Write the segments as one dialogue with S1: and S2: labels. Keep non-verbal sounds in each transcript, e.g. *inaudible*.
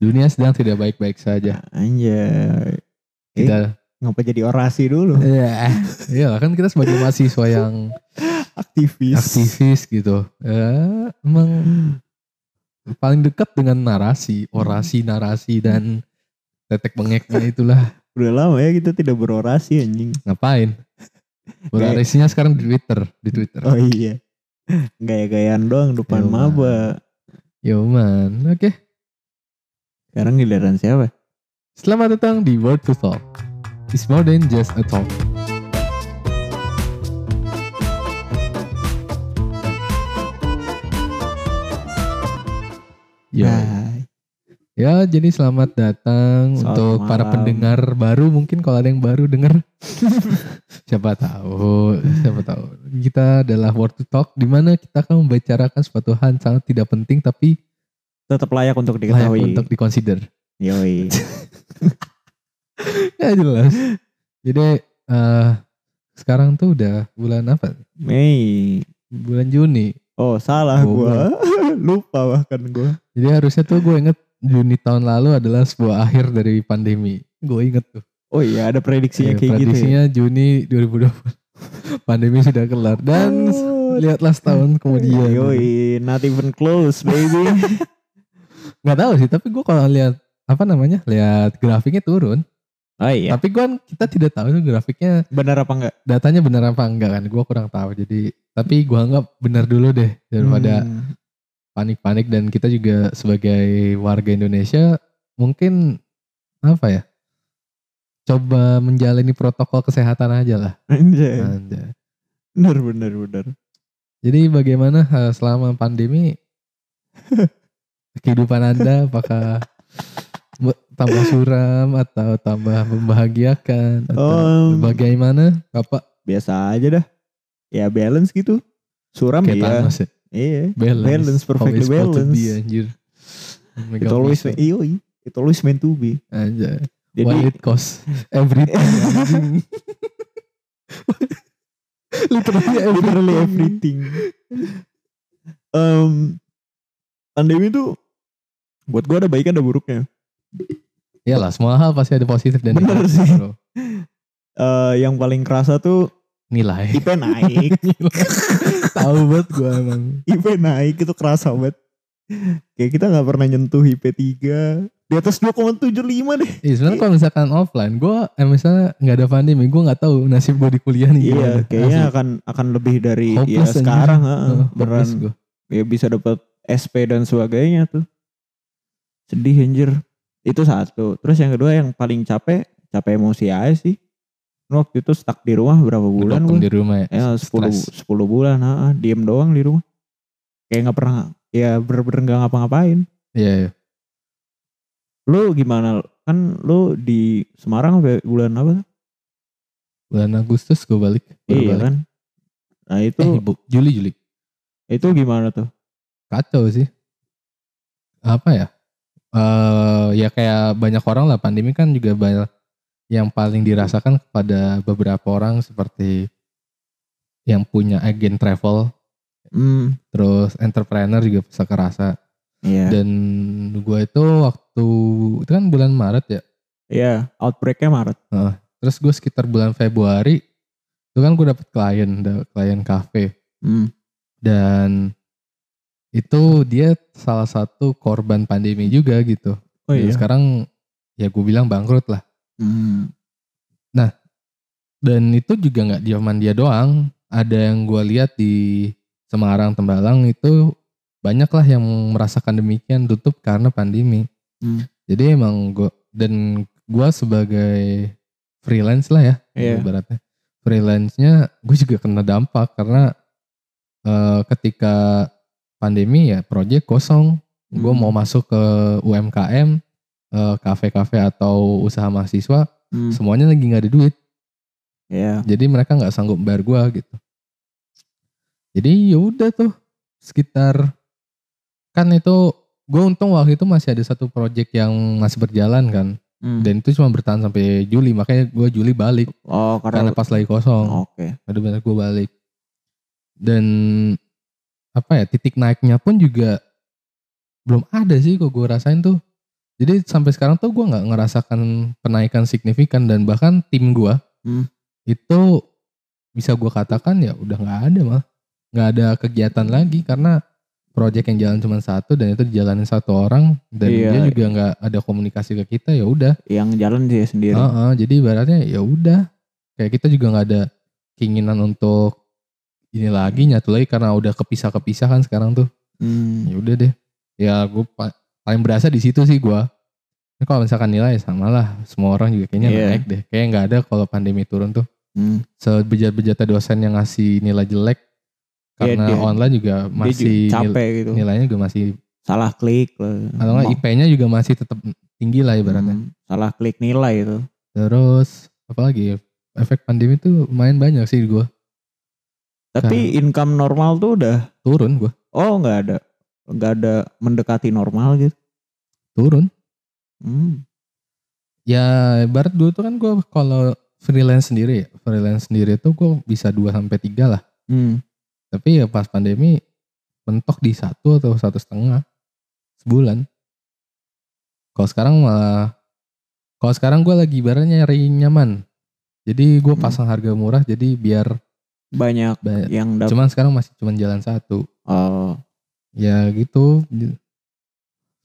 S1: dunia sedang tidak baik-baik saja.
S2: Anjay.
S1: Kita
S2: Ngapa jadi orasi dulu?
S1: Iya, iya kan kita sebagai mahasiswa yang
S2: Aktivis.
S1: aktivis gitu. Ya, emang paling dekat dengan narasi, orasi, narasi dan tetek bengeknya itulah
S2: Udah lama ya kita tidak berorasi anjing.
S1: ngapain. Berorasinya sekarang di Twitter, di Twitter.
S2: Oh iya. Gaya-gayaan doang depan
S1: Yo,
S2: maba.
S1: Yo man, oke.
S2: Sekarang giliran siapa?
S1: Selamat datang di Word to Talk. It's more than just a talk.
S2: Hai.
S1: Ya, jadi selamat datang
S2: Selamat
S1: untuk para
S2: malam.
S1: pendengar baru. Mungkin kalau ada yang baru denger, *laughs* siapa tahu, siapa tahu. Kita adalah Word to Talk, di mana kita akan membicarakan suatu hal yang sangat tidak penting tapi
S2: Tetap layak untuk
S1: layak
S2: diketahui.
S1: untuk dikonsider.
S2: Yoi. *laughs*
S1: Ya jelas. Jadi eh sekarang tuh udah bulan apa?
S2: Mei.
S1: Bulan Juni.
S2: Oh salah
S1: Goblok.
S2: gua. *laughs* Lupa bahkan gua.
S1: Jadi harusnya tuh gue inget Juni tahun lalu adalah sebuah akhir dari pandemi. Gue inget tuh.
S2: Oh iya ada prediksinya
S1: Iya,
S2: kayak gitu ya.
S1: prediksinya Juni 2020. *laughs* pandemi sudah kelar dan
S2: Oh,
S1: lihatlah setahun kemudian.
S2: Yoi, not even close baby.
S1: Nggak tahu sih, tapi gue kalau lihat apa namanya, lihat grafiknya turun.
S2: Oh iya.
S1: Tapi gue kita tidak tahu itu grafiknya
S2: Benar apa enggak?
S1: datanya benar apa enggak kan. Gue kurang tahu. Jadi tapi gue anggap benar dulu deh daripada
S2: Hmm.
S1: panik-panik dan kita juga sebagai warga Indonesia mungkin apa ya? Coba menjalani protokol kesehatan aja lah.
S2: Anjay.
S1: Anjay.
S2: Benar benar benar.
S1: Jadi bagaimana eh, selama pandemi *laughs* kehidupan Anda apakah tambah suram atau tambah membahagiakan atau
S2: Um,
S1: bagaimana Bapak
S2: biasa aja dah. Ya balance gitu. Suram
S1: kayak. Thanos ya?
S2: Iya.
S1: Balance,
S2: Balance, perfectly
S1: Always
S2: balance.
S1: be, anjir.
S2: It always iya. It always meant to be.
S1: Anjay.
S2: Jadi
S1: What it cost *laughs* everything. Literally
S2: literally
S1: everything.
S2: everything. Um, pandemi itu buat gua ada baik ada buruknya.
S1: Iyalah semua hal pasti ada positif dan
S2: Bener
S1: negatif,
S2: sih.
S1: bro.
S2: Eh, yang paling kerasa tuh
S1: Nilai.
S2: IP naik, *laughs*
S1: Tahu banget gue emang.
S2: IP naik itu kerasa banget. Kayak kita nggak pernah nyentuh IP 3 di atas 2,75 deh.
S1: Iya sebenarnya kalau misalkan offline, gue eh, misalnya nggak ada pandemi, gue nggak tahu nasib gue di kuliah nih.
S2: Iya, kayaknya akan akan lebih dari ya
S1: Hopeless
S2: sekarang, heeh.
S1: Hopeless gua.
S2: ya bisa dapat SP dan sebagainya tuh. Sedih anjir. Itu satu. Terus yang kedua yang paling capek, capek emosi aja sih. Waktu itu stuck di rumah berapa bulan
S1: di rumah ya.
S2: Ya 10
S1: Stres.
S2: 10 bulan, heeh, diem doang di rumah. Kayak nggak pernah ya bener-bener nggak ngapa-ngapain.
S1: Iya, iya.
S2: Lu gimana? Kan lu di Semarang bulan apa?
S1: Bulan Agustus gue balik.
S2: Iya
S1: balik.
S2: kan? Nah itu
S1: Eh, Juli Juli.
S2: itu gimana tuh?
S1: Kacau sih. Apa ya? eh ya kayak banyak orang lah pandemi kan juga banyak yang paling dirasakan kepada beberapa orang seperti yang punya agen travel,
S2: Hmm,
S1: terus entrepreneur juga bisa kerasa.
S2: iya.
S1: Dan gue itu waktu itu kan bulan Maret ya.
S2: Iya, outbreaknya Maret.
S1: Terus gue sekitar bulan Februari itu kan gue dapet klien, klien kafe
S2: Hmm.
S1: dan itu dia salah satu korban pandemi juga gitu.
S2: Oh
S1: Dan
S2: iya.
S1: sekarang ya gue bilang bangkrut lah.
S2: Hmm.
S1: Dan itu juga nggak zaman dia doang. Ada yang gue lihat di Semarang, Tembalang itu banyak lah yang merasakan demikian tutup karena pandemi.
S2: Hmm.
S1: Jadi emang gue dan gue sebagai freelance lah ya
S2: Iya.
S1: ibaratnya. Freelance-nya gue juga kena dampak karena eh, ketika pandemi ya proyek kosong. Gue
S2: Hmm.
S1: mau masuk ke UMKM, eh, kafe-kafe atau usaha mahasiswa,
S2: Hmm.
S1: semuanya lagi nggak ada duit.
S2: Iya.
S1: Jadi mereka nggak sanggup bayar gua gitu. Jadi yaudah tuh sekitar kan itu gue untung waktu itu masih ada satu project yang masih berjalan kan
S2: Hmm.
S1: dan itu cuma bertahan sampai Juli makanya gue Juli balik
S2: oh,
S1: karena
S2: karena,
S1: pas lagi kosong
S2: Oke.
S1: ada benar gue balik dan apa ya titik naiknya pun juga belum ada sih kok gue rasain tuh Jadi sampai sekarang tuh gue nggak ngerasakan penaikan signifikan dan bahkan tim gue
S2: Hmm.
S1: itu bisa gue katakan ya udah nggak ada mah nggak ada kegiatan lagi karena proyek yang jalan cuma satu dan itu dijalanin satu orang dan
S2: Iya.
S1: dia juga nggak ada komunikasi ke kita ya udah
S2: Yang jalan dia sendiri.
S1: Heeh, jadi ibaratnya ya udah kayak kita juga nggak ada keinginan untuk ini lagi nyatu lagi karena udah kepisah-kepisah kan sekarang tuh
S2: Hmm.
S1: ya udah deh ya gue paling berasa di situ sih gue Ini kalau misalkan nilai sama lah semua orang juga kayaknya
S2: Iya.
S1: naik deh kayak nggak ada kalau pandemi turun tuh
S2: Hmm.
S1: sebejat-bejatnya dosen yang ngasih nilai jelek
S2: Iya,
S1: karena
S2: dia-
S1: online juga
S2: juga
S1: masih nil-
S2: capek gitu.
S1: nilainya juga masih
S2: Salah klik lah.
S1: atau nggak IP-nya juga masih tetap tinggi lah ibaratnya
S2: Hmm, Salah klik nilai itu.
S1: terus apalagi efek pandemi tuh lumayan banyak sih gue
S2: Tapi income normal tuh udah
S1: turun gue
S2: oh nggak ada nggak ada mendekati normal gitu.
S1: turun
S2: Hmm.
S1: ya ibarat dulu tuh kan gue kalau freelance sendiri ya freelance sendiri tuh gue bisa 2 sampai tiga lah
S2: Hmm.
S1: tapi ya pas pandemi mentok di satu atau satu setengah sebulan kalau sekarang malah kalau sekarang gue lagi ibaratnya nyari nyaman jadi gue
S2: Hmm.
S1: pasang harga murah jadi biar
S2: Banyak
S1: ba-
S2: yang dapat.
S1: cuman sekarang masih cuman jalan satu
S2: Oh.
S1: ya gitu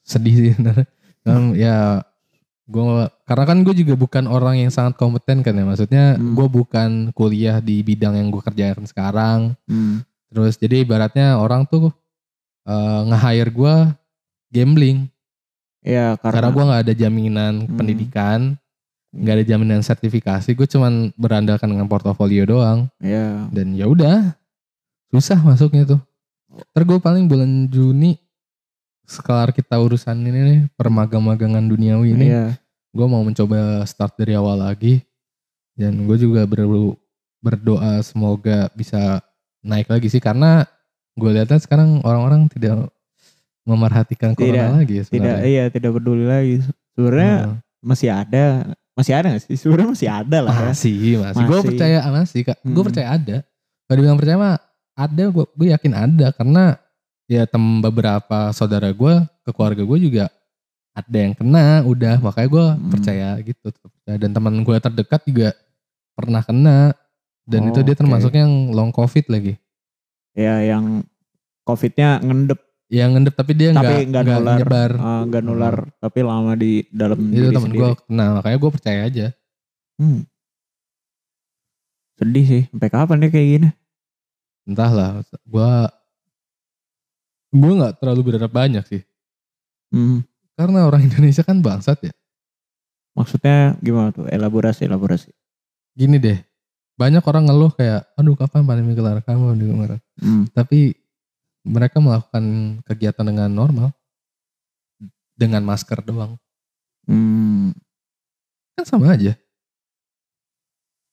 S1: sedih sih sebenarnya Kan, ya gue karena kan gue juga bukan orang yang sangat kompeten kan ya maksudnya
S2: Hmm.
S1: gue bukan kuliah di bidang yang gue kerjakan sekarang
S2: Hmm.
S1: terus jadi ibaratnya orang tuh eh, nge-hire gue gambling
S2: Ya
S1: karena
S2: karena,
S1: gue nggak ada jaminan
S2: Hmm.
S1: pendidikan nggak ada jaminan sertifikasi gue cuman berandalkan dengan portofolio doang
S2: ya
S1: dan ya udah susah masuknya tuh. Ntar gue paling bulan Juni sekelar kita urusan ini nih permagang-magangan duniawi ini,
S2: ya
S1: gue mau mencoba start dari awal lagi dan gue juga ber- berdoa semoga bisa naik lagi sih karena gue lihatnya sekarang orang-orang tidak memerhatikan
S2: Tidak,
S1: corona lagi ya
S2: tidak
S1: sebenarnya.
S2: iya tidak peduli lagi. Sebenarnya
S1: Heeh.
S2: masih ada masih ada gak sih? Sebenarnya masih ada lah ya.
S1: masih masih, gue
S2: Masih.
S1: percaya masih kak gue
S2: Hmm.
S1: percaya ada kalau dibilang percaya mah ada gue gue yakin ada karena ya tem beberapa saudara gue ke keluarga gue juga ada yang kena udah makanya gue
S2: Hmm.
S1: percaya gitu dan teman gue terdekat juga pernah kena dan
S2: Oh,
S1: itu dia termasuk yang long covid lagi
S2: Ya yang covidnya ngendep
S1: yang ngendep tapi dia
S2: tapi
S1: nggak
S2: nggak nular,
S1: nyebar
S2: ah, nggak nular tapi lama di dalam
S1: itu
S2: sendiri.
S1: gue kena makanya gue percaya aja
S2: Hmm. Sedih sih. Sampai kapan dia kayak gini?
S1: entahlah gue gue nggak terlalu berharap banyak sih
S2: Hmm.
S1: karena orang *laughs* Indonesia kan bangsat ya
S2: Maksudnya gimana tuh? Elaborasi, elaborasi.
S1: gini deh banyak orang ngeluh kayak aduh kapan pandemi kelar kamu di kemarin
S2: Hmm.
S1: tapi mereka melakukan kegiatan dengan normal. Dengan masker doang.
S2: Hmm.
S1: kan sama aja.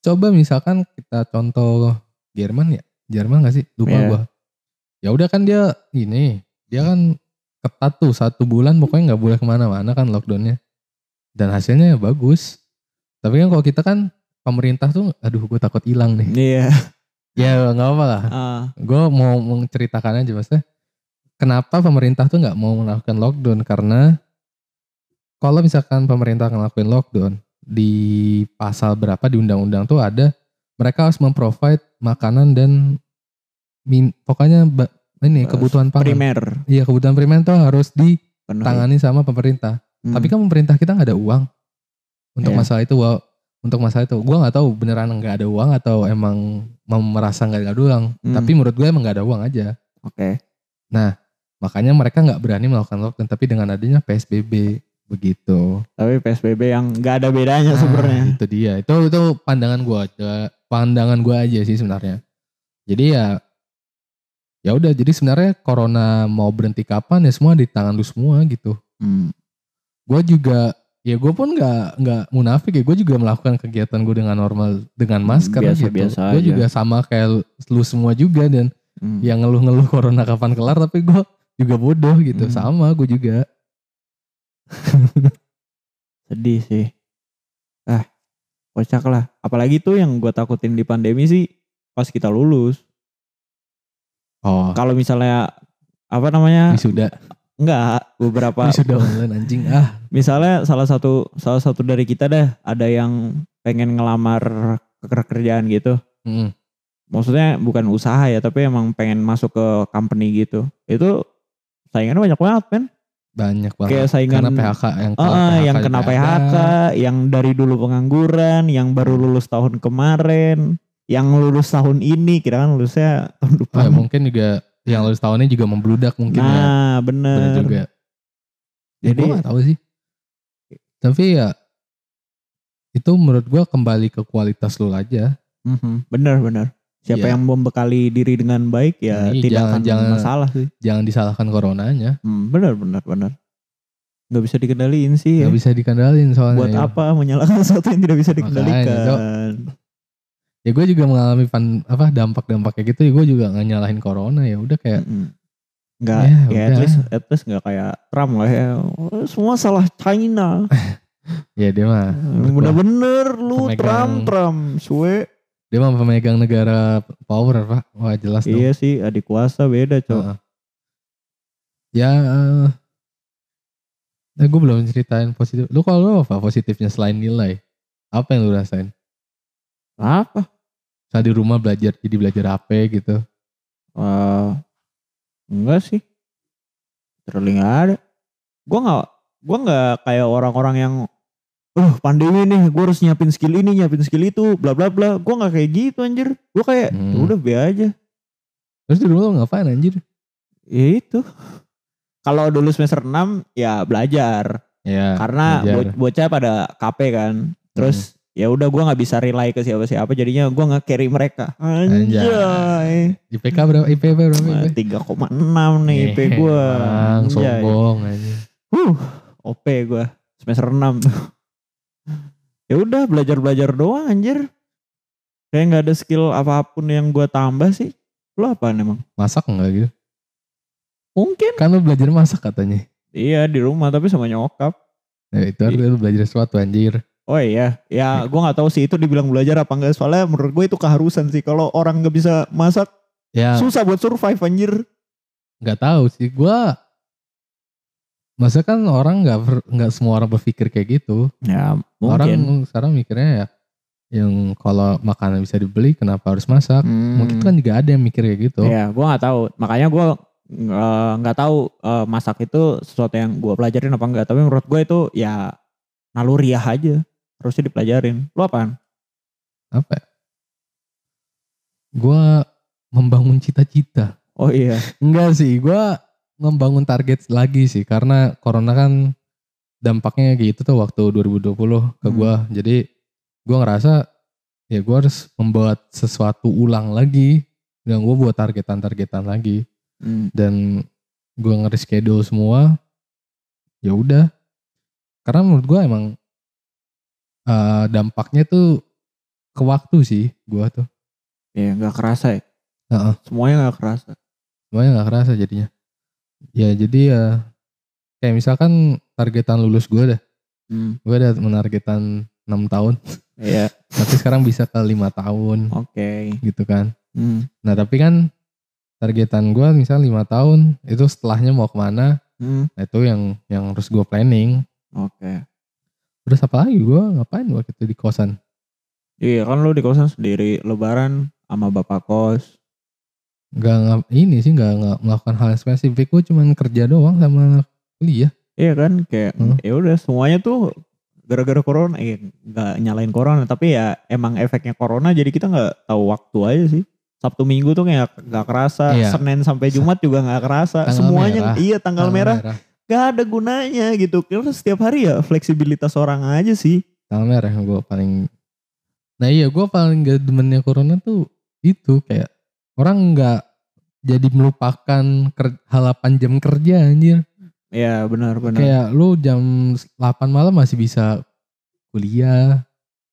S1: Coba misalkan kita contoh Jerman ya. Jerman gak sih? Lupa
S2: Iya.
S1: gua. Ya udah kan dia ini dia kan ketat tuh satu bulan pokoknya nggak boleh ke mana-mana kan lockdownnya. Dan hasilnya ya bagus. Tapi kan kalau kita kan pemerintah tuh aduh gue takut hilang nih.
S2: Iya.
S1: Ya nggak apa lah
S2: Ah,
S1: gue mau menceritakan aja maksudnya kenapa pemerintah tuh nggak mau melakukan lockdown karena kalau misalkan pemerintah ngelakuin lockdown di pasal berapa di undang-undang tuh ada mereka harus memprovide makanan dan min, pokoknya ini kebutuhan pangan
S2: primer.
S1: iya kebutuhan primer tuh harus ditangani sama pemerintah
S2: Hmm.
S1: tapi kan pemerintah kita nggak ada uang untuk
S2: Iya.
S1: masalah itu. Wow, untuk masalah itu, gue nggak tahu beneran nggak ada uang atau emang mau merasa nggak ada uang.
S2: Hmm.
S1: Tapi menurut gue emang nggak ada uang aja.
S2: Oke.
S1: Makanya mereka nggak berani melakukan lockdown. Tapi dengan adanya PSBB begitu.
S2: Tapi PSBB yang nggak ada bedanya
S1: Ah,
S2: sebenarnya.
S1: Itu dia. Itu itu pandangan gue aja. Pandangan gue aja sih sebenarnya. Jadi ya ya udah jadi sebenarnya corona mau berhenti kapan ya semua di tangan lu semua gitu.
S2: Hmm.
S1: gue juga ya gue pun nggak nggak munafik ya gue juga melakukan kegiatan gue dengan normal dengan masker
S2: Biasa-
S1: gitu
S2: biasa
S1: gue juga sama kayak lu, lu semua juga dan
S2: Hmm.
S1: yang ngeluh-ngeluh corona kapan kelar tapi gue juga bodoh gitu
S2: Hmm.
S1: sama gue juga *laughs*
S2: Sedih sih. Ah, kocak lah. Apalagi tuh yang gue takutin di pandemi sih pas kita lulus.
S1: oh
S2: Kalau misalnya apa namanya
S1: wisuda
S2: enggak beberapa
S1: Wisuda *laughs* online anjing ah.
S2: misalnya salah satu salah satu dari kita dah ada yang pengen ngelamar ke kerjaan gitu
S1: Mm.
S2: maksudnya bukan usaha ya tapi emang pengen masuk ke company gitu itu saingannya banyak banget kan
S1: Banyak banget.
S2: kayak saingan
S1: Karena PHK yang kalau PHK
S2: yang kena
S1: ada.
S2: PHK yang dari dulu pengangguran yang baru lulus tahun kemarin yang lulus tahun ini kira kan lulusnya tahun
S1: Oh,
S2: depan
S1: ya, mungkin juga yang lulus tahunnya juga membludak mungkin ya.
S2: nah
S1: Bener
S2: bener
S1: juga. Ya,
S2: Jadi-
S1: gue gak tahu sih. Tapi ya itu menurut gua kembali ke kualitas lu aja.
S2: Mhm, bener bener siapa
S1: Iya.
S2: yang membekali diri dengan baik ya
S1: Iya,
S2: tidak
S1: jangan-
S2: akan
S1: jangan-
S2: masalah sih
S1: Jangan disalahkan coronanya.
S2: Hmm, bener bener bener nggak bisa dikendaliin sih ya.
S1: Gak bisa dikendalin soalnya.
S2: buat
S1: ya.
S2: apa menyalahkan *laughs* sesuatu yang tidak bisa
S1: Makanya,
S2: dikendalikan
S1: Ya gue juga mengalami pan, apa dampak-dampak kayak gitu. Ya gue juga gak nyalahin corona ya. Udah kayak
S2: Mm-mm. nggak
S1: Ya,
S2: ya, at least at least nggak kayak Trump lah ya semua salah China *laughs*
S1: ya dia mah
S2: bener-bener lu
S1: pemegang-
S2: Trump Trump suwe
S1: dia mah pemegang negara power pak. Wah jelas dong.
S2: iya sih adik kuasa beda cok
S1: Heeh. Ya, eh, gue belum ceritain positif. Lu kalau lu apa positifnya selain nilai? Apa yang lu rasain?
S2: Apa
S1: Saat di rumah belajar jadi belajar HP gitu.
S2: Wah, enggak sih terlalu nggak ada gua nggak gua nggak kayak orang-orang yang Oh pandemi nih gue harus nyiapin skill ini nyiapin skill itu bla bla bla gue nggak kayak gitu anjir gue kayak
S1: Hmm.
S2: "Ya udah be aja
S1: Terus di rumah lu ngapain anjir?
S2: ya itu kalau dulu semester 6 ya belajar
S1: Ya.
S2: karena
S1: belajar.
S2: bocah pada KP kan terus ya udah gue nggak bisa rely ke siapa-siapa jadinya gue nggak carry mereka anjay
S1: IPK berapa? IP berapa?
S2: Nah,
S1: IP?
S2: 3,6 nih IP gue
S1: Bang, sombong anjir.
S2: Huh, OP gue semester 6 tuh. *laughs* ya udah belajar-belajar doang anjir. Kayak nggak ada skill apa pun yang gue tambah sih. Lu apa emang?
S1: Masak enggak gitu?
S2: Mungkin.
S1: Kan lu belajar masak katanya.
S2: Iya di rumah tapi sama nyokap.
S1: Ya, itu harus lu belajar sesuatu anjir.
S2: Oh iya, ya gue nggak tahu sih itu dibilang belajar apa enggak soalnya menurut gue itu keharusan sih kalau orang nggak bisa masak
S1: Ya
S2: susah buat survive anjir.
S1: nggak tahu sih gua masa kan orang nggak nggak semua orang berpikir kayak gitu
S2: Ya
S1: orang sekarang mikirnya ya yang kalau makanan bisa dibeli kenapa harus masak
S2: Hmm.
S1: mungkin kan juga ada yang mikir kayak gitu
S2: Iya, gue nggak tahu. Makanya gue eh, nggak tahu eh, masak itu sesuatu yang gue pelajarin apa enggak. Tapi menurut gue itu ya naluriah aja. Harusnya dipelajarin. Lu apaan?
S1: apa ya? gua membangun cita-cita
S2: Oh iya.
S1: enggak sih gua membangun target lagi sih karena corona kan dampaknya gitu tuh waktu 2020 ke
S2: Hmm.
S1: gua jadi gua ngerasa ya gua harus membuat sesuatu ulang lagi dan gua buat targetan-targetan lagi
S2: Hmm.
S1: dan gua nge-reschedule semua ya udah karena menurut gua emang eh, dampaknya tuh ke waktu sih gua tuh
S2: Iya nggak kerasa ya.
S1: Heeh.
S2: Semuanya nggak kerasa.
S1: semuanya nggak kerasa jadinya ya jadi ya kayak misalkan targetan lulus gue dah
S2: Hmm.
S1: gue udah menargetan 6 tahun
S2: Iya. *laughs*
S1: tapi sekarang bisa ke lima tahun
S2: Oke.
S1: gitu kan
S2: Hmm.
S1: nah tapi kan targetan gue misal lima tahun itu setelahnya mau ke mana
S2: Hmm.
S1: nah itu yang yang harus gue planning
S2: Oke.
S1: Terus apa lagi gue ngapain waktu itu di kosan
S2: Iya kan lu di kosan sendiri. Lebaran sama bapak kos.
S1: nggak ngap- ini sih nggak nggak melakukan hal yang spesifik gue cuman kerja doang sama kuliah
S2: Iya kan kayak
S1: Hmm.
S2: ya udah semuanya tuh gara-gara corona eh nggak nyalain corona tapi ya emang efeknya corona jadi kita nggak tahu waktu aja sih Sabtu Minggu tuh kayak nggak kerasa
S1: Iya.
S2: Senin sampai Jumat juga nggak kerasa
S1: Tanggal
S2: semuanya
S1: merah.
S2: iya tanggal, merah nggak ada gunanya gitu. Karena setiap hari ya fleksibilitas orang aja sih.
S1: Tanggal merah gue paling nah iya gue paling gak demennya corona tuh itu kayak orang nggak jadi melupakan ker- hal 8 jam kerja anjir.
S2: Ya benar-benar
S1: kayak lu jam 8 malam masih bisa kuliah.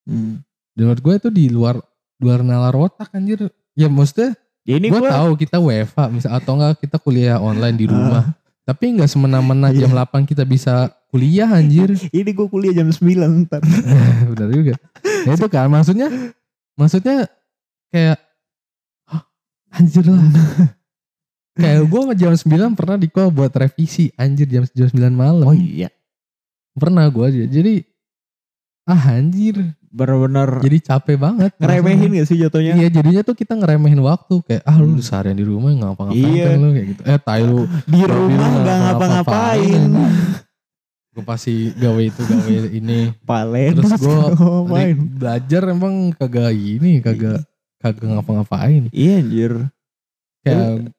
S2: Hmm.
S1: dan menurut gue itu di luar luar nalar otak anjir. Ya maksudnya
S2: Ya ini
S1: gue
S2: gue
S1: tahu kita WFA misal atau enggak kita kuliah online di rumah tapi nggak semena-mena jam 8 kita bisa kuliah anjir *laughs*
S2: ini gue kuliah jam 9 ntar *laughs*
S1: benar juga ya itu kan maksudnya maksudnya kayak "Hah, anjir lah *laughs* Kayak gue jam 9 pernah di call buat revisi anjir jam jam 9 malam.
S2: Oh iya.
S1: Pernah gue aja. Jadi ah anjir.
S2: Bener-bener
S1: Jadi capek banget.
S2: ngeremehin gak sih jatuhnya?
S1: Iya jadinya tuh kita ngeremehin waktu kayak ah lu
S2: Hmm.
S1: seharian di rumah ngapa-ngapain
S2: Iya.
S1: kan lu kayak gitu. Eh tai lu *laughs*
S2: Di rumah gak ngapa-ngapain. *laughs*
S1: Gue pasti gawe itu gawe ini.
S2: Palen
S1: Terus gue belajar emang kagak ini kagak kagak ngapa-ngapain.
S2: Iya anjir.
S1: Kayak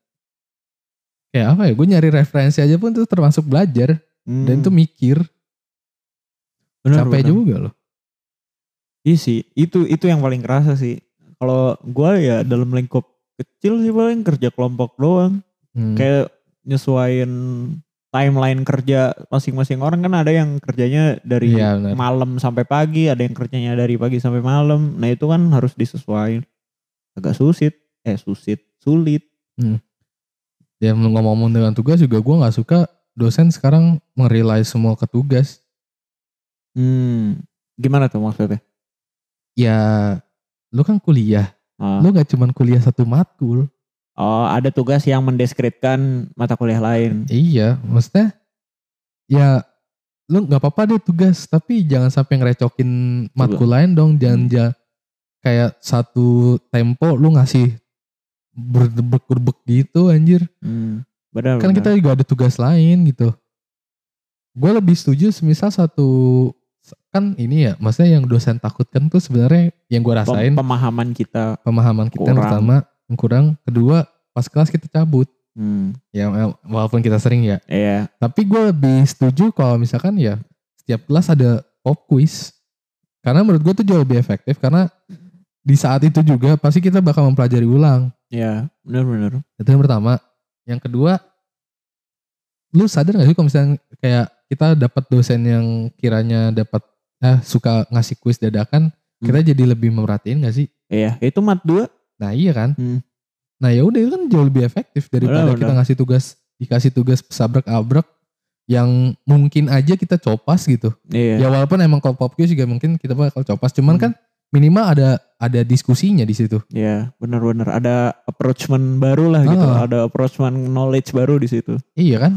S1: kayak apa ya? Gue nyari referensi aja pun tuh termasuk belajar
S2: Hmm.
S1: dan itu mikir
S2: Bener,
S1: capek
S2: bener.
S1: juga loh.
S2: Iya sih, itu itu yang paling kerasa sih. Kalau gua ya dalam lingkup kecil sih paling kerja kelompok doang.
S1: Hmm.
S2: Kayak nyesuaiin timeline kerja masing-masing orang kan ada yang kerjanya dari
S1: benar.
S2: malam sampai pagi, ada yang kerjanya dari pagi sampai malam. Nah itu kan harus disesuaikan. Agak susit, eh susit, sulit.
S1: Ya ngomong-ngomong dengan tugas juga gue nggak suka dosen sekarang merilai semua ke tugas.
S2: Hmm, gimana tuh maksudnya?
S1: Ya lu kan kuliah,
S2: Ah.
S1: lu gak cuman kuliah satu matkul.
S2: Oh, ada tugas yang mendeskripsikan mata kuliah lain.
S1: Iya, maksudnya ya lu nggak apa-apa deh tugas, tapi jangan sampai ngerecokin matkul lain dong. Jangan
S2: Hmm.
S1: kayak satu tempo lu ngasih berdebek-debek gitu anjir.
S2: Hmm, benar.
S1: Kan kita juga ada tugas lain gitu. Gue lebih setuju semisal satu kan ini ya, maksudnya yang dosen takutkan tuh sebenarnya yang gue rasain
S2: pemahaman kita.
S1: pemahaman kita yang
S2: kurang.
S1: pertama yang kurang, kedua pas kelas kita cabut.
S2: Hmm,
S1: Ya eh, walaupun kita sering ya,
S2: iya.
S1: Tapi gue lebih setuju kalau misalkan ya setiap kelas ada pop quiz. Karena menurut gue tuh jauh lebih efektif karena di saat itu juga pasti kita bakal mempelajari ulang.
S2: Ya, benar-benar.
S1: Itu yang pertama. Yang kedua, lu sadar gak sih kalau misalnya kayak kita dapat dosen yang kiranya dapat eh, suka ngasih quiz dadakan, kita jadi lebih memerhatiin gak sih?
S2: Iya, itu mat 2.
S1: Nah iya kan?
S2: Hmm.
S1: Nah ya udah itu kan jauh lebih efektif daripada
S2: Benar,
S1: kita ngasih tugas dikasih tugas sabrak-abrak yang mungkin aja kita copas gitu.
S2: Iya.
S1: Ya walaupun emang kalau pop quiz juga mungkin kita bakal copas, cuman
S2: Hmm.
S1: kan minimal ada ada diskusinya di situ.
S2: Iya, benar-benar ada approachment baru lah gitu.
S1: Ah.
S2: Ada approachment knowledge baru di situ.
S1: Iya kan?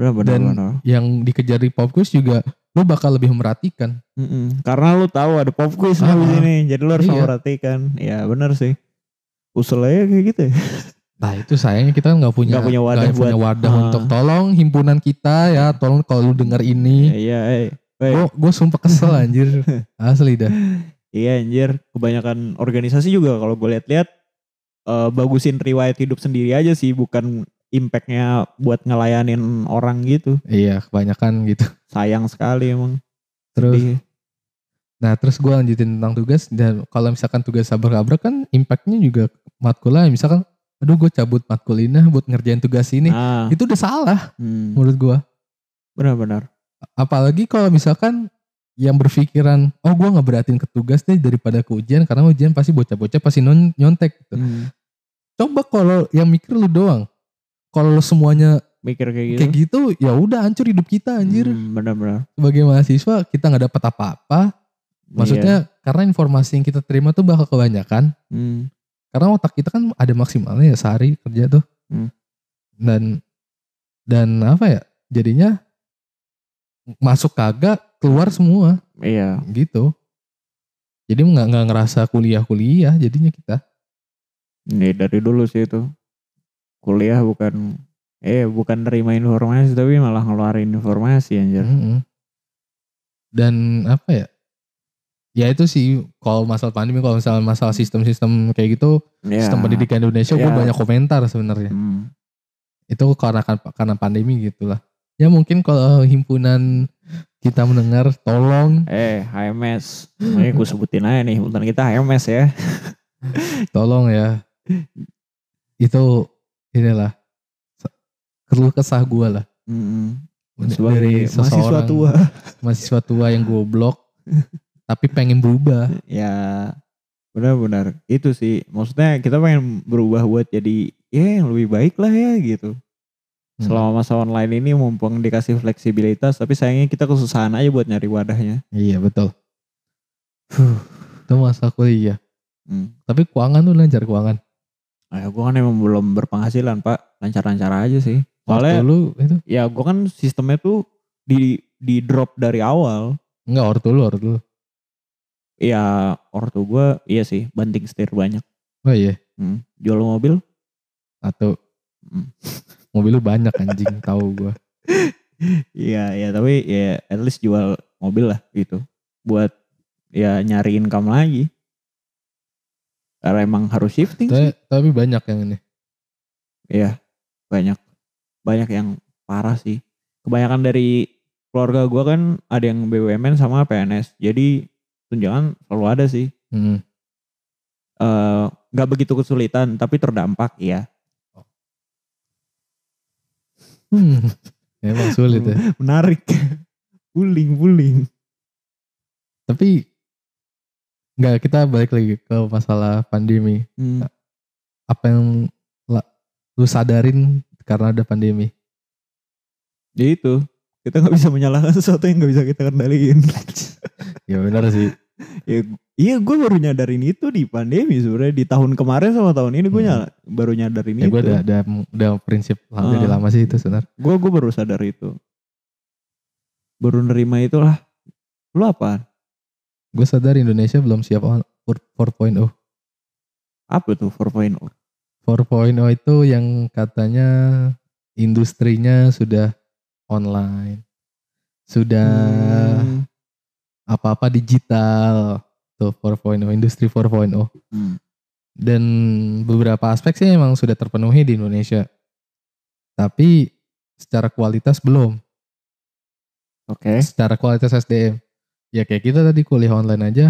S2: Benar-benar.
S1: Dan-
S2: benar.
S1: Yang dikejar di pop quiz juga lu bakal lebih memperhatikan.
S2: Mm-mm. Karena lu tahu ada pop quiz
S1: Ah.
S2: di sini, jadi lu harus
S1: Iya.
S2: memperhatikan. Ya, benar sih. Usulnya kayak gitu ya. *laughs*
S1: Nah itu sayangnya kita nggak punya
S2: Nggak punya wadah
S1: nggak punya wadah
S2: Ah.
S1: untuk tolong himpunan kita ya tolong kalau lu dengar ini
S2: Iya, eh. Eh,
S1: gue gue sumpah kesel anjir *laughs* asli dah
S2: Iya anjir, kebanyakan organisasi juga kalau gue lihat-lihat eh, bagusin riwayat hidup sendiri aja sih, bukan impactnya buat ngelayanin orang gitu.
S1: iya kebanyakan gitu
S2: Sayang sekali emang.
S1: terus
S2: Sedih.
S1: Nah terus gue lanjutin tentang tugas dan kalau misalkan tugas sabar-abrak kan impactnya juga matkul lain. Misalkan aduh gue cabut matkul ini buat ngerjain tugas ini.
S2: Nah,
S1: Itu udah salah
S2: hmm,
S1: menurut gue.
S2: benar-benar.
S1: Apalagi kalau misalkan yang berpikiran oh gue ngeberatin ke tugas deh daripada ke ujian karena ujian pasti bocah-bocah pasti non nyontek gitu.
S2: Hmm,
S1: Coba kalau yang mikir lu doang. Kalau semuanya
S2: mikir kayak gitu.
S1: kayak gitu ya udah hancur hidup kita anjir.
S2: Hmm, benar-benar.
S1: Sebagai mahasiswa kita nggak dapat apa-apa. Maksudnya karena informasi yang kita terima tuh bakal kebanyakan.
S2: Iya. Hmm,
S1: Karena otak kita kan ada maksimalnya ya sehari kerja tuh.
S2: Hmm.
S1: Dan dan apa ya? Jadinya masuk kagak, keluar semua
S2: iya.
S1: gitu. Jadi nggak nggak ngerasa kuliah-kuliah jadinya kita.
S2: Ini dari dulu sih itu. Kuliah bukan eh bukan nerima informasi tapi malah ngeluarin informasi anjir.
S1: Mm-mm. Dan apa ya? Ya itu sih kalau masalah pandemi, kalau misalnya masalah sistem-sistem kayak gitu,
S2: Iya.
S1: sistem pendidikan Indonesia gue
S2: Ya.
S1: banyak komentar sebenarnya.
S2: Hmm.
S1: Itu karena karena pandemi gitulah. Ya mungkin kalau himpunan kita mendengar, tolong
S2: Eh, HMS. Ini gue sebutin aja nih, himpunan kita HMS ya.
S1: tolong ya itu inilah keluh kesah gue lah
S2: Mm-mm.
S1: dari
S2: Sebagai mahasiswa tua. *laughs*
S1: mahasiswa tua yang goblok *laughs* tapi pengen berubah
S2: Ya, benar-benar. Itu sih. Maksudnya kita pengen berubah buat jadi ya yang lebih baik lah ya gitu.
S1: Hmm.
S2: Selama masa online ini mumpung dikasih fleksibilitas, tapi sayangnya kita kesusahan aja buat nyari wadahnya.
S1: iya betul Huh, itu masa kuliah
S2: Hmm.
S1: tapi keuangan tuh lancar keuangan
S2: Nah, gue kan emang belum berpenghasilan pak, lancar-lancar aja sih. Soalnya
S1: lu itu
S2: ya gue kan sistemnya tuh di di drop dari awal.
S1: enggak ortu lu ortu lu.
S2: Ya ortu gue iya sih banting setir banyak.
S1: Oh iya,
S2: Hmm. Jual mobil?
S1: atau
S2: Hmm. *laughs*
S1: mobil lu banyak anjing tahu gua.
S2: Iya ya tapi ya at least jual mobil lah gitu. Buat ya nyari income lagi. Karena emang harus shifting sih.
S1: Tapi, tapi banyak yang ini.
S2: Iya banyak banyak yang parah sih. Kebanyakan dari keluarga gue kan ada yang BUMN sama PNS. Jadi tunjangan selalu ada sih.
S1: Hmm.
S2: Eh, nggak begitu kesulitan tapi terdampak ya.
S1: Hmm. Emang sulit ya. *laughs*
S2: Menarik. Puling puling.
S1: Tapi enggak kita balik lagi ke masalah pandemi.
S2: Hmm.
S1: Apa yang lu sadarin karena ada pandemi?
S2: Ya itu kita nggak bisa menyalahkan sesuatu yang nggak bisa kita kendaliin. *laughs*
S1: Ya benar sih.
S2: ya, iya gue baru nyadarin itu di pandemi sebenarnya di tahun kemarin sama tahun ini gue
S1: Hmm.
S2: nyala, baru nyadarin
S1: Ya
S2: itu.
S1: gue udah, udah, udah prinsip dari
S2: Ah.
S1: lama sih itu sebenarnya.
S2: Gue gue baru sadar itu. Baru nerima itulah. Lu apa?
S1: Gue sadar Indonesia belum siap on 4.0.
S2: Apa tuh 4.0?
S1: 4.0 itu yang katanya industrinya sudah online. Sudah
S2: Hmm.
S1: apa-apa digital. Tuh 4.0, industri 4.0.
S2: Hmm.
S1: Dan beberapa aspek sih emang sudah terpenuhi di Indonesia. Tapi secara kualitas belum.
S2: Oke.
S1: Secara kualitas SDM. Ya kayak kita tadi kuliah online aja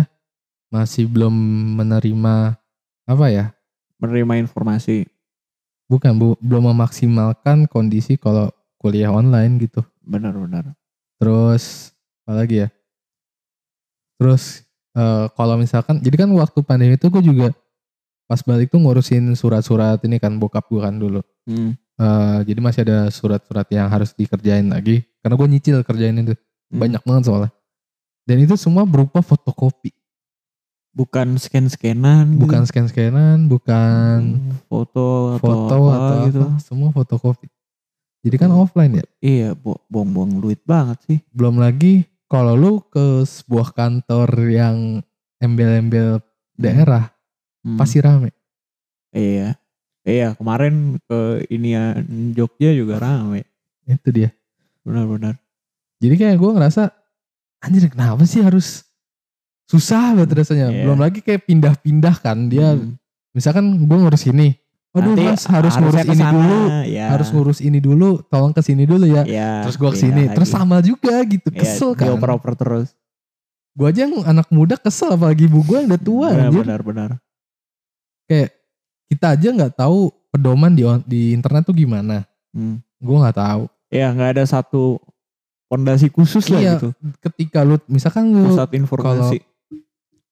S1: masih belum menerima apa ya?
S2: Menerima informasi.
S1: Bukan, bu, belum memaksimalkan kondisi kalau kuliah online gitu.
S2: Benar-benar.
S1: Terus apa lagi ya? Terus eh, kalau misalkan, jadi kan waktu pandemi itu gue juga pas balik tuh ngurusin surat-surat ini kan bokap gue kan dulu.
S2: Hmm.
S1: Eh, jadi masih ada surat-surat yang harus dikerjain lagi. Karena gue nyicil kerjain itu.
S2: Hmm.
S1: Banyak banget soalnya. Dan itu semua berupa fotokopi.
S2: Bukan scan-scanan. gitu.
S1: Bukan scan-scanan, bukan
S2: Hmm, foto atau
S1: foto
S2: apa
S1: atau
S2: gitu.
S1: apa. Semua fotokopi. Jadi kan
S2: Hmm.
S1: offline ya.
S2: Iya, bo- buang-buang duit banget sih.
S1: Belum lagi kalau lu ke sebuah kantor yang embel-embel daerah
S2: Hmm.
S1: pasti rame.
S2: Iya. Iya, kemarin ke inian Jogja juga rame.
S1: Itu dia.
S2: Benar-benar.
S1: Jadi kayak gue ngerasa anjir kenapa sih harus susah banget rasanya.
S2: Iya.
S1: Belum lagi kayak pindah-pindah kan dia.
S2: Hmm.
S1: Misalkan gue ngurus ini. Aduh
S2: Nanti
S1: mas harus ngurus
S2: harusnya
S1: ini
S2: ke sana,
S1: dulu.
S2: Ya.
S1: Harus ngurus ini dulu. Tolong ke sini dulu ya.
S2: Ya,
S1: Terus gue
S2: ke
S1: sini.
S2: lagi.
S1: Terus sama juga gitu.
S2: Iya,
S1: Kesel kan.
S2: dioper-oper terus.
S1: Gue aja yang anak muda kesel apalagi ibu gue yang udah tua. anjir.
S2: Benar-benar.
S1: Kayak kita aja nggak tahu pedoman di di internet tuh gimana.
S2: Hmm.
S1: Gue nggak tahu.
S2: Ya, nggak ada satu fondasi khusus lah
S1: Iya,
S2: gitu.
S1: Ketika lu misalkan lu
S2: Pusat informasi.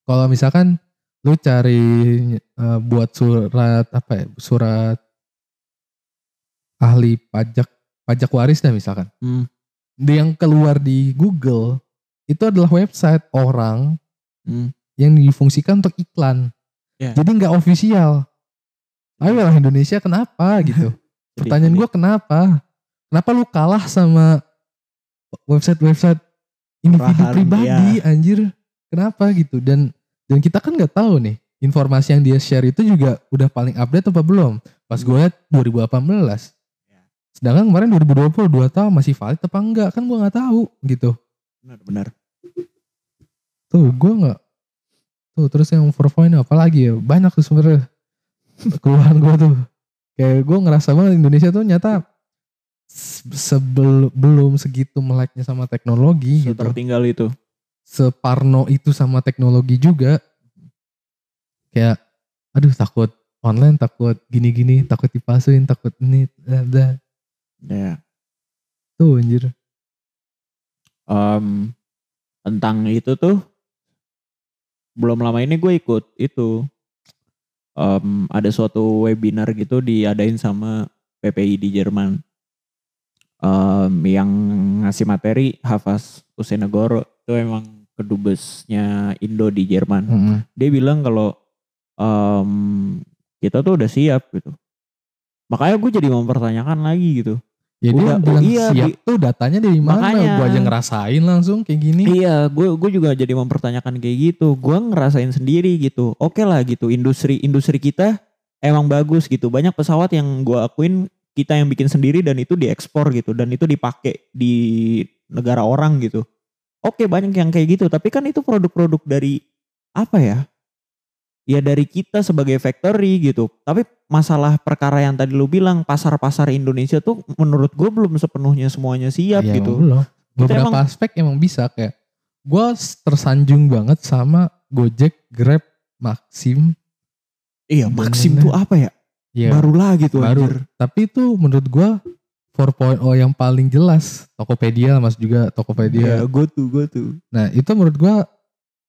S1: kalau misalkan lu cari eh, buat surat apa ya surat ahli pajak pajak waris dah misalkan
S2: Hmm.
S1: Yang keluar di Google itu adalah website orang
S2: Hmm.
S1: yang difungsikan untuk iklan
S2: Ya.
S1: jadi nggak ofisial ayolah Indonesia kenapa gitu *laughs* pertanyaan gue kenapa kenapa lu kalah sama website-website individu pribadi anjir. Kenapa gitu? Dan dan kita kan nggak tahu nih informasi yang dia share itu juga udah paling update apa belum? Pas gue liat 2018
S2: Ya.
S1: sedangkan kemarin 2020 dua tahun masih valid apa enggak kan gue nggak tahu gitu.
S2: Benar-benar.
S1: tuh gue nggak tuh terus yang 4.0 apa lagi ya? Banyak tuh sebenarnya keluhan gue tuh. Kayak gue ngerasa banget Indonesia tuh nyata sebelum belum segitu meleknya sama teknologi gitu
S2: Tertinggal itu.
S1: separno itu sama teknologi juga kayak aduh takut online takut gini-gini takut dipasuin takut ini dah.
S2: Ya.
S1: tuh anjir
S2: Em, tentang itu tuh belum lama ini gue ikut itu Em, ada suatu webinar gitu diadain sama PPI di Jerman Em, yang ngasih materi Hafaz Usenegoro itu emang kedubesnya Indo di Jerman
S1: Mm-mm.
S2: dia bilang kalau em, kita tuh udah siap gitu. Makanya gue jadi mempertanyakan lagi gitu.
S1: Ya dia
S2: Udah-
S1: bilang
S2: iya,
S1: siap
S2: di-
S1: tuh datanya dari mana?
S2: Makanya.
S1: Gua aja ngerasain langsung kayak gini.
S2: Iya, gue gue juga jadi mempertanyakan kayak gitu. Gue ngerasain sendiri gitu. Oke lah gitu, industri industri kita emang bagus gitu. Banyak pesawat yang gue akuin kita yang bikin sendiri dan itu diekspor gitu dan itu dipakai di negara orang gitu. Oke banyak yang kayak gitu, tapi kan itu produk-produk dari apa ya? Ya dari kita sebagai factory gitu. Tapi masalah perkara yang tadi lu bilang pasar-pasar Indonesia tuh menurut gue belum sepenuhnya semuanya siap
S1: Ya,
S2: gitu.
S1: belum. Beberapa
S2: emang-
S1: aspek emang bisa kayak gue tersanjung banget sama Gojek, Grab, Maxim.
S2: Iya, Maxim tuh apa ya?
S1: Ya,
S2: Baru lagi tuh
S1: baru.
S2: anjir.
S1: Tapi itu menurut gua 4.0 yang paling jelas. Tokopedia mas juga Tokopedia.
S2: Iya, gue tuh, gue tuh.
S1: Nah itu menurut gua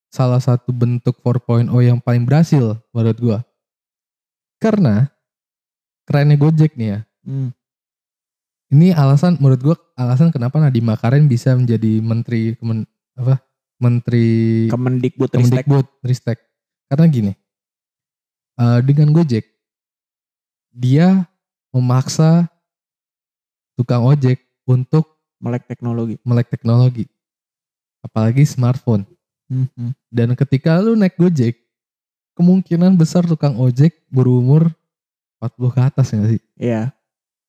S1: salah satu bentuk 4.0 yang paling berhasil menurut gua. Karena kerennya Gojek nih ya.
S2: Hmm.
S1: Ini alasan menurut gua alasan kenapa Nadiem Makarim bisa menjadi menteri kemen, apa? Menteri
S2: Kemendikbud Ristek.
S1: Kemendikbud Ristek. Karena gini, eh, dengan Gojek, dia memaksa tukang ojek untuk
S2: melek teknologi.
S1: melek teknologi. Apalagi smartphone.
S2: Hmm.
S1: Dan ketika lu naik Gojek, kemungkinan besar tukang ojek berumur 40 ke atas ya sih?
S2: Iya.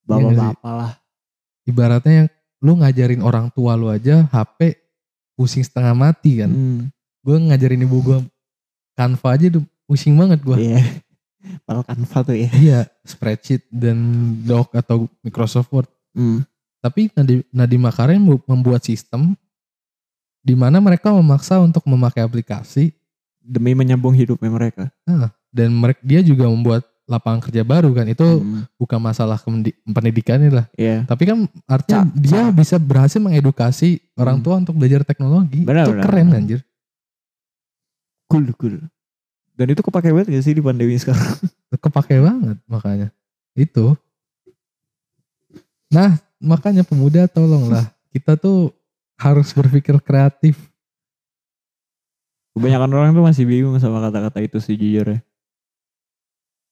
S2: Bapak-bapak lah.
S1: Ibaratnya yang lu ngajarin orang tua lu aja HP pusing setengah mati kan.
S2: Hmm.
S1: Gue ngajarin ibu gue Canva aja udah pusing banget gue.
S2: Iya. Padahal Canva tuh ya.
S1: Iya, spreadsheet dan doc atau Microsoft Word.
S2: Hmm.
S1: Tapi Nadiem, Nadiem Makarim membuat sistem di mana mereka memaksa untuk memakai aplikasi
S2: Demi menyambung hidupnya mereka.
S1: dan mereka dia juga membuat lapangan kerja baru kan. Itu
S2: Hmm.
S1: bukan masalah pendidikannya lah.
S2: Iya.
S1: Tapi kan artinya
S2: Ca-
S1: dia bisa berhasil mengedukasi orang
S2: Hmm.
S1: tua untuk belajar teknologi.
S2: Benar,
S1: itu
S2: benar,
S1: keren
S2: benar.
S1: anjir.
S2: Cool, cool. Dan itu kepake banget gak sih di pandemi sekarang? *laughs*
S1: Kepake banget makanya. Itu. Nah, makanya pemuda tolonglah. Kita tuh harus berpikir kreatif.
S2: Kebanyakan orang tuh masih bingung sama kata-kata itu sih jujur ya.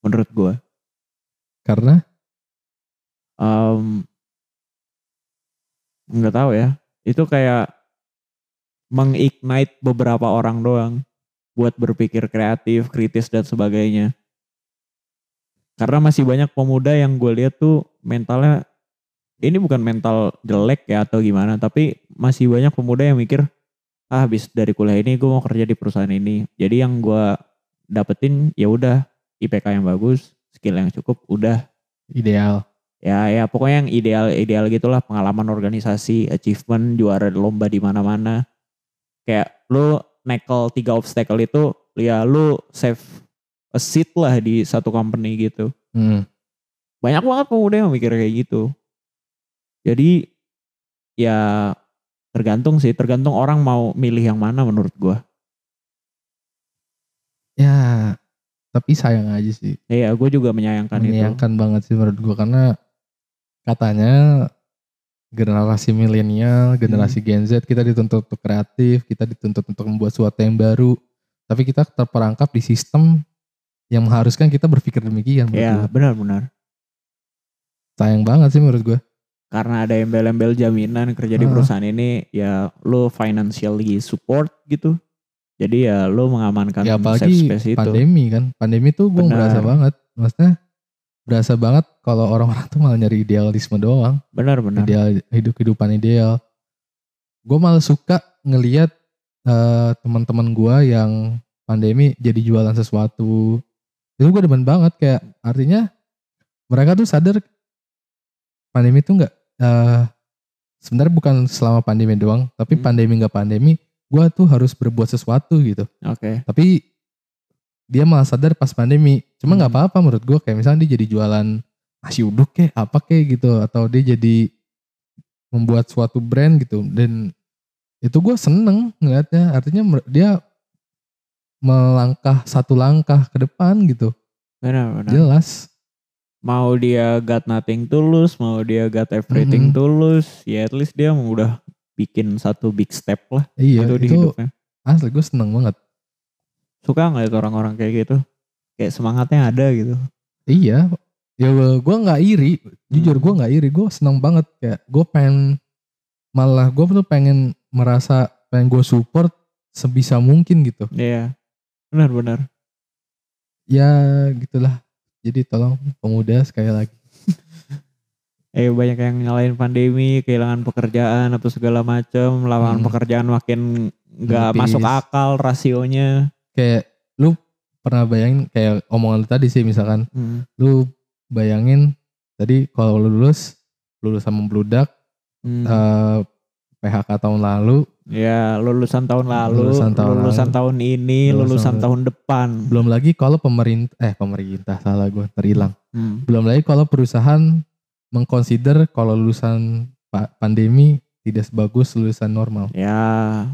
S2: Menurut gua.
S1: Karena
S2: um, nggak tahu ya itu kayak mengignite beberapa orang doang buat berpikir kreatif kritis dan sebagainya. Karena masih banyak pemuda yang gue lihat tuh mentalnya ini bukan mental jelek ya atau gimana tapi masih banyak pemuda yang mikir ah habis dari kuliah ini gue mau kerja di perusahaan ini. Jadi yang gue dapetin ya udah IPK yang bagus skill yang cukup udah.
S1: Ideal.
S2: ya ya pokoknya yang ideal ideal gitulah pengalaman organisasi achievement juara lomba di mana-mana. Kayak lu nekel tiga obstacle itu ya lu save a seat lah di satu company gitu
S1: Hmm.
S2: banyak banget pemuda yang mikir kayak gitu jadi ya tergantung sih tergantung orang mau milih yang mana menurut gua
S1: Ya, tapi sayang aja sih.
S2: ya gue juga menyayangkan itu
S1: Menyayangkan banget sih menurut gua karena katanya generasi milenial, generasi Gen Z kita dituntut untuk kreatif, kita dituntut untuk membuat sesuatu yang baru. Tapi kita terperangkap di sistem yang mengharuskan kita berpikir demikian.
S2: ya
S1: gua.
S2: benar-benar
S1: Sayang banget sih menurut gua.
S2: karena ada embel-embel jaminan kerja di
S1: Ah.
S2: perusahaan ini ya lo financially support gitu jadi ya lo mengamankan
S1: ya
S2: safe
S1: apalagi
S2: space itu
S1: pandemi kan. Pandemi tuh gue berasa banget. Maksudnya berasa banget kalau orang-orang tuh malah nyari idealisme doang.
S2: benar-benar
S1: Ideal hidup kehidupan ideal. Gue malah suka ngeliat eh, teman-teman gue yang pandemi jadi jualan sesuatu. Itu gue demen banget kayak artinya mereka tuh sadar pandemi tuh nggak eh sebenarnya bukan selama pandemi doang, tapi
S2: Hmm.
S1: pandemi nggak pandemi, gue tuh harus berbuat sesuatu gitu
S2: oke
S1: tapi dia malah sadar pas pandemi. Cuma nggak
S2: Hmm.
S1: apa-apa menurut gue kayak misalnya dia jadi jualan nasi uduk kayak apa kayak gitu atau dia jadi membuat suatu brand gitu. Dan itu gue seneng ngeliatnya. Artinya dia melangkah satu langkah ke depan gitu.
S2: Benar-benar.
S1: Jelas.
S2: Mau dia got nothing tulus mau dia got everything
S1: Mhm.
S2: tulus ya at least dia udah bikin satu big step lah
S1: iya
S2: gitu di
S1: itu
S2: hidupnya.
S1: asli gue seneng banget
S2: suka ngeliat orang-orang kayak gitu kayak semangatnya ada gitu
S1: Iya, ya gue nggak iri. Jujur
S2: Hmm.
S1: gue nggak iri. Gue seneng banget kayak gue pengen malah gue tuh pengen merasa pengen gue support sebisa mungkin gitu.
S2: Iya. Benar-benar.
S1: Ya gitulah. Jadi tolong pemuda sekali lagi. *laughs*
S2: Eh banyak yang nyalain pandemi, kehilangan pekerjaan atau segala macam, lapangan
S1: Hmm.
S2: pekerjaan makin nggak masuk akal rasionya.
S1: Kayak lu pernah bayangin kayak omongan lu tadi sih misalkan
S2: Hmm.
S1: lu bayangin tadi kalau lu lulus lulusan membludak
S2: Hmm.
S1: eh, PHK tahun lalu
S2: ya lulusan tahun lalu,
S1: Lulusan
S2: lulusan
S1: tahun
S2: tahun,
S1: lalu.
S2: ini,
S1: Lulusan
S2: lulusan
S1: tahun-
S2: tahun depan.
S1: belum lagi kalau pemerintah eh pemerintah salah gue terhilang
S2: Hmm.
S1: belum lagi kalau perusahaan mengconsider kalau lulusan pa- pandemi tidak sebagus lulusan normal
S2: Ya,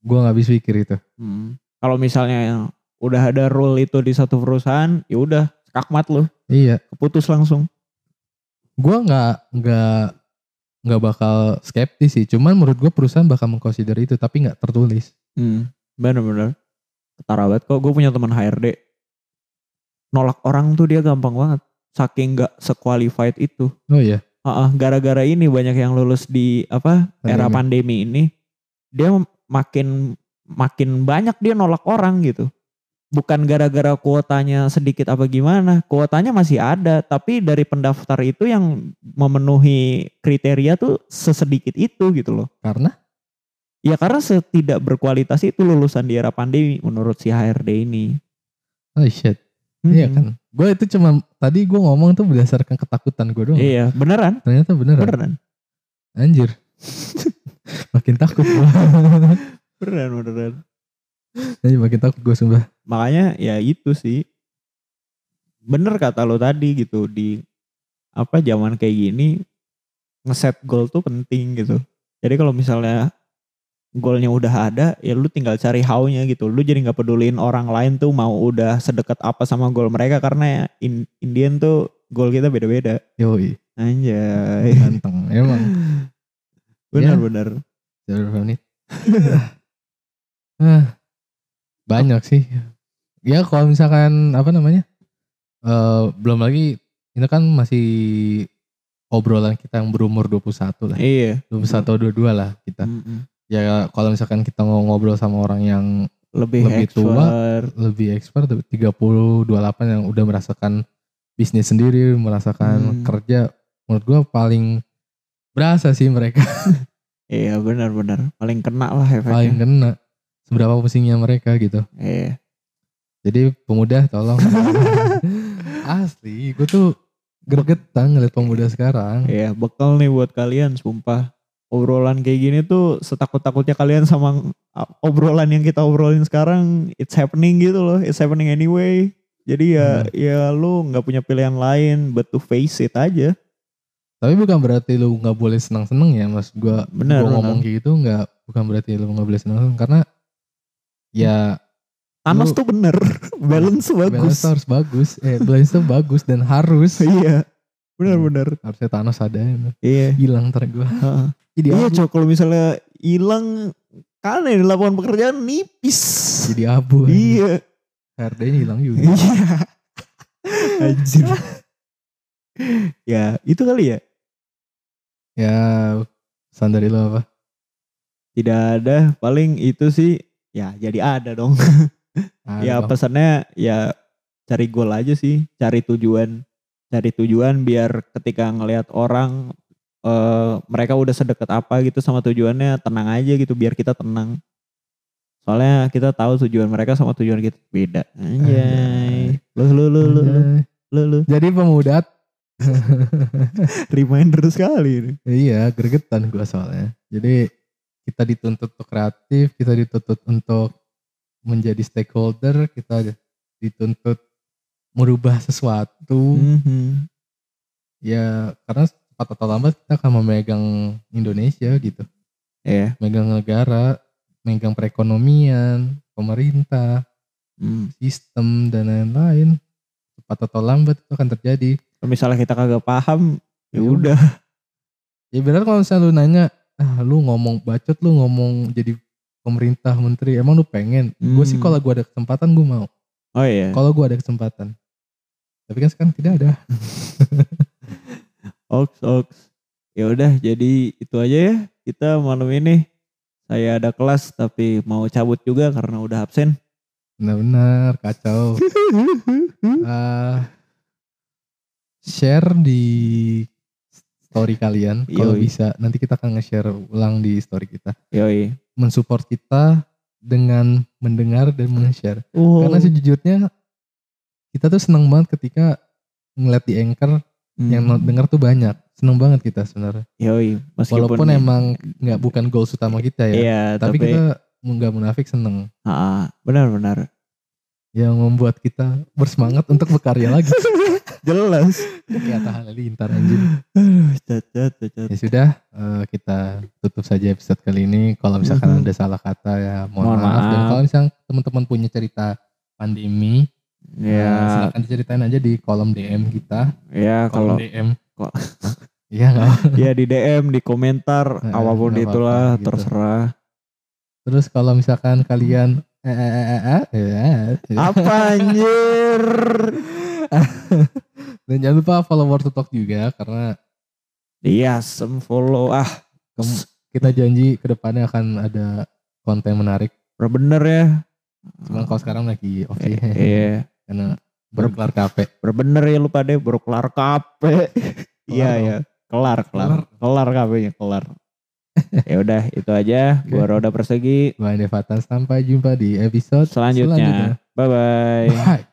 S1: gue nggak habis pikir itu
S2: hmm. Kalau misalnya udah ada rule itu di satu perusahaan, ya udah skakmat lu,
S1: iya
S2: keputus langsung.
S1: gue nggak nggak nggak bakal skeptis sih cuman menurut gue perusahaan bakal mengconsider itu tapi nggak tertulis
S2: Hmm. Bener-bener. Ketara banget kok, gue punya teman HRD. Nolak orang tuh dia gampang banget. Saking gak sequalified itu.
S1: oh iya
S2: Heeh, gara-gara ini banyak yang lulus di apa era pandemi ini, dia makin makin banyak dia nolak orang gitu. Bukan gara-gara kuotanya sedikit apa gimana, kuotanya masih ada, tapi dari pendaftar itu yang memenuhi kriteria tuh sesedikit itu gitu loh.
S1: karena
S2: Ya karena setidak berkualitas itu lulusan di era pandemi menurut si HRD ini.
S1: oh shit iya
S2: Mm-mm.
S1: kan gue itu cuma tadi gue ngomong tuh berdasarkan ketakutan gue doang
S2: Iya, beneran,
S1: ternyata beneran
S2: beneran.
S1: anjir *laughs* makin takut *laughs*
S2: Beneran, beneran.
S1: Anjir, makin takut gue sumpah.
S2: Makanya ya itu sih. Bener kata lo tadi gitu di apa zaman kayak gini ngeset goal tuh penting gitu. Jadi kalau misalnya goalnya udah ada ya lu tinggal cari how-nya gitu. Lu jadi nggak peduliin orang lain tuh mau udah sedekat apa sama goal mereka karena in, Indian tuh goal kita beda-beda.
S1: Yoi.
S2: Anjay.
S1: Ganteng emang. Sudah berapa menit Ah, banyak sih ya kalau misalkan apa namanya eh belum lagi itu kan masih obrolan kita yang berumur 21 lah
S2: iya
S1: 21 atau 22 lah kita
S2: Mm-mm.
S1: ya kalau misalkan kita mau ngobrol sama orang yang
S2: lebih,
S1: Lebih tua.
S2: expert.
S1: lebih expert 30 28 yang udah merasakan bisnis sendiri merasakan
S2: Hmm.
S1: kerja menurut gua paling berasa sih mereka *laughs*
S2: iya benar-benar paling kena lah efeknya
S1: paling kena seberapa pusingnya mereka gitu
S2: iya
S1: jadi pemuda tolong *laughs* asli gue tuh gregetan ngeliat pemuda sekarang
S2: Iya, bekal nih buat kalian, sumpah. Obrolan kayak gini tuh setakut-takutnya kalian sama obrolan yang kita obrolin sekarang, it's happening gitu loh, it's happening anyway. Jadi ya,
S1: Hmm.
S2: ya lu nggak punya pilihan lain, but to face it aja.
S1: tapi bukan berarti lu nggak boleh senang-senang ya mas gue
S2: Benar,
S1: gua ngomong kayak gitu nggak bukan berarti lu nggak boleh senang karena ya
S2: Thanos
S1: Lu-
S2: tuh bener, *laughs* balance bagus.
S1: balance harus bagus eh balance tuh bagus dan harus *laughs*
S2: iya, bener-bener.
S1: harusnya Thanos ada
S2: Iya.
S1: hilang ntar gue *laughs* jadi
S2: Iya, cok kalau misalnya hilang kan di lapangan pekerjaan nipis.
S1: jadi abu
S2: Iya.
S1: HRD-nya hilang juga
S2: Iya. Anjir. ya, itu kali ya.
S1: ya pesan dari lu apa
S2: Tidak ada, paling itu sih ya jadi ada dong. *laughs*
S1: Ah,
S2: ya
S1: Bang.
S2: pesannya ya cari goal aja sih, cari tujuan. Cari tujuan biar ketika ngelihat orang eh mereka udah sedekat apa gitu sama tujuannya tenang aja gitu biar kita tenang. Soalnya kita tahu tujuan mereka sama tujuan kita beda. Anjay. Lu lu lu lu lu lu
S1: jadi pemuda *laughs*
S2: Reminder sekali ini.
S1: Iya, gregetan gue soalnya. Jadi kita dituntut untuk kreatif, kita dituntut untuk menjadi stakeholder, kita dituntut merubah sesuatu.
S2: Mhm.
S1: Ya, karena cepat atau lambat kita akan memegang Indonesia gitu.
S2: Iya.
S1: Megang negara, megang perekonomian, pemerintah,
S2: Hmm.
S1: sistem, dan lain-lain. Cepat atau lambat itu akan terjadi.
S2: Kalau misalnya kita kagak paham, ya
S1: Ya
S2: udah.
S1: Ya benar kalau misalnya lu nanya, ah lu ngomong bacot lu ngomong jadi pemerintah menteri, emang lu pengen? Gue sih
S2: Hmm.
S1: kalau gue ada kesempatan gue mau.
S2: Oh iya.
S1: Kalau gue ada kesempatan. Tapi kan sekarang tidak ada. *laughs*
S2: Oks, oks. Ya udah, jadi itu aja ya. Kita malam ini saya ada kelas tapi mau cabut juga karena udah absen.
S1: Benar-benar kacau. Eh, *laughs* share di story kalian kalau bisa. Nanti kita akan nge-share ulang di story kita.
S2: Yoi.
S1: Mensupport kita dengan mendengar dan men-share.
S2: Oh.
S1: Karena sejujurnya kita tuh seneng banget ketika ngeliat di anchor
S2: Hmm.
S1: yang denger tuh banyak. Seneng banget kita sebenarnya.
S2: Yoi. Meskipun
S1: Walaupun emang nggak bukan goals utama kita ya.
S2: Iya,
S1: tapi,
S2: tapi,
S1: kita nggak munafik seneng.
S2: Ah, benar-benar.
S1: Yang membuat kita bersemangat untuk berkarya lagi. *laughs*
S2: Jelas.
S1: Kayak Atta Halilintar anjing.
S2: Aduh, cacat, cacat.
S1: Ya sudah, eh, kita tutup saja episode kali ini. Kalau misalkan
S2: Mhm.
S1: ada salah kata ya mohon,
S2: Mohon
S1: maaf. Dan
S2: maaf.
S1: kalau misalkan teman-teman punya cerita pandemi,
S2: Ya,
S1: silakan diceritain aja di kolom DM kita.
S2: ya
S1: Kolom
S2: kalau
S1: DM.
S2: Kok- *laughs*
S1: Iya
S2: ya di DM, di komentar,
S1: Eh,
S2: apa pun
S1: nggak
S2: itulah
S1: gitu.
S2: terserah.
S1: Terus kalau misalkan kalian eh, eh, eh, eh, eh, eh, eh.
S2: Apa anjir? *laughs* *laughs*
S1: dan jangan lupa follow War to Talk juga karena
S2: Iya, sem follow ah.
S1: Kita janji ke depannya akan ada konten menarik.
S2: Bener ya.
S1: Cuman kalau sekarang lagi oke
S2: Eh, Iya,
S1: karena baru kelar KP.
S2: udah bener ya lu pada baru kelar kape. Iya ya, kelar kelar
S1: Kelar.
S2: kelar kapenya kelar. *laughs* ya udah itu aja. Gua
S1: Oke.
S2: Roda Persegi.
S1: Gue Ande Fatan, sampai jumpa di episode
S2: Selanjutnya. Bye bye.
S1: Bye.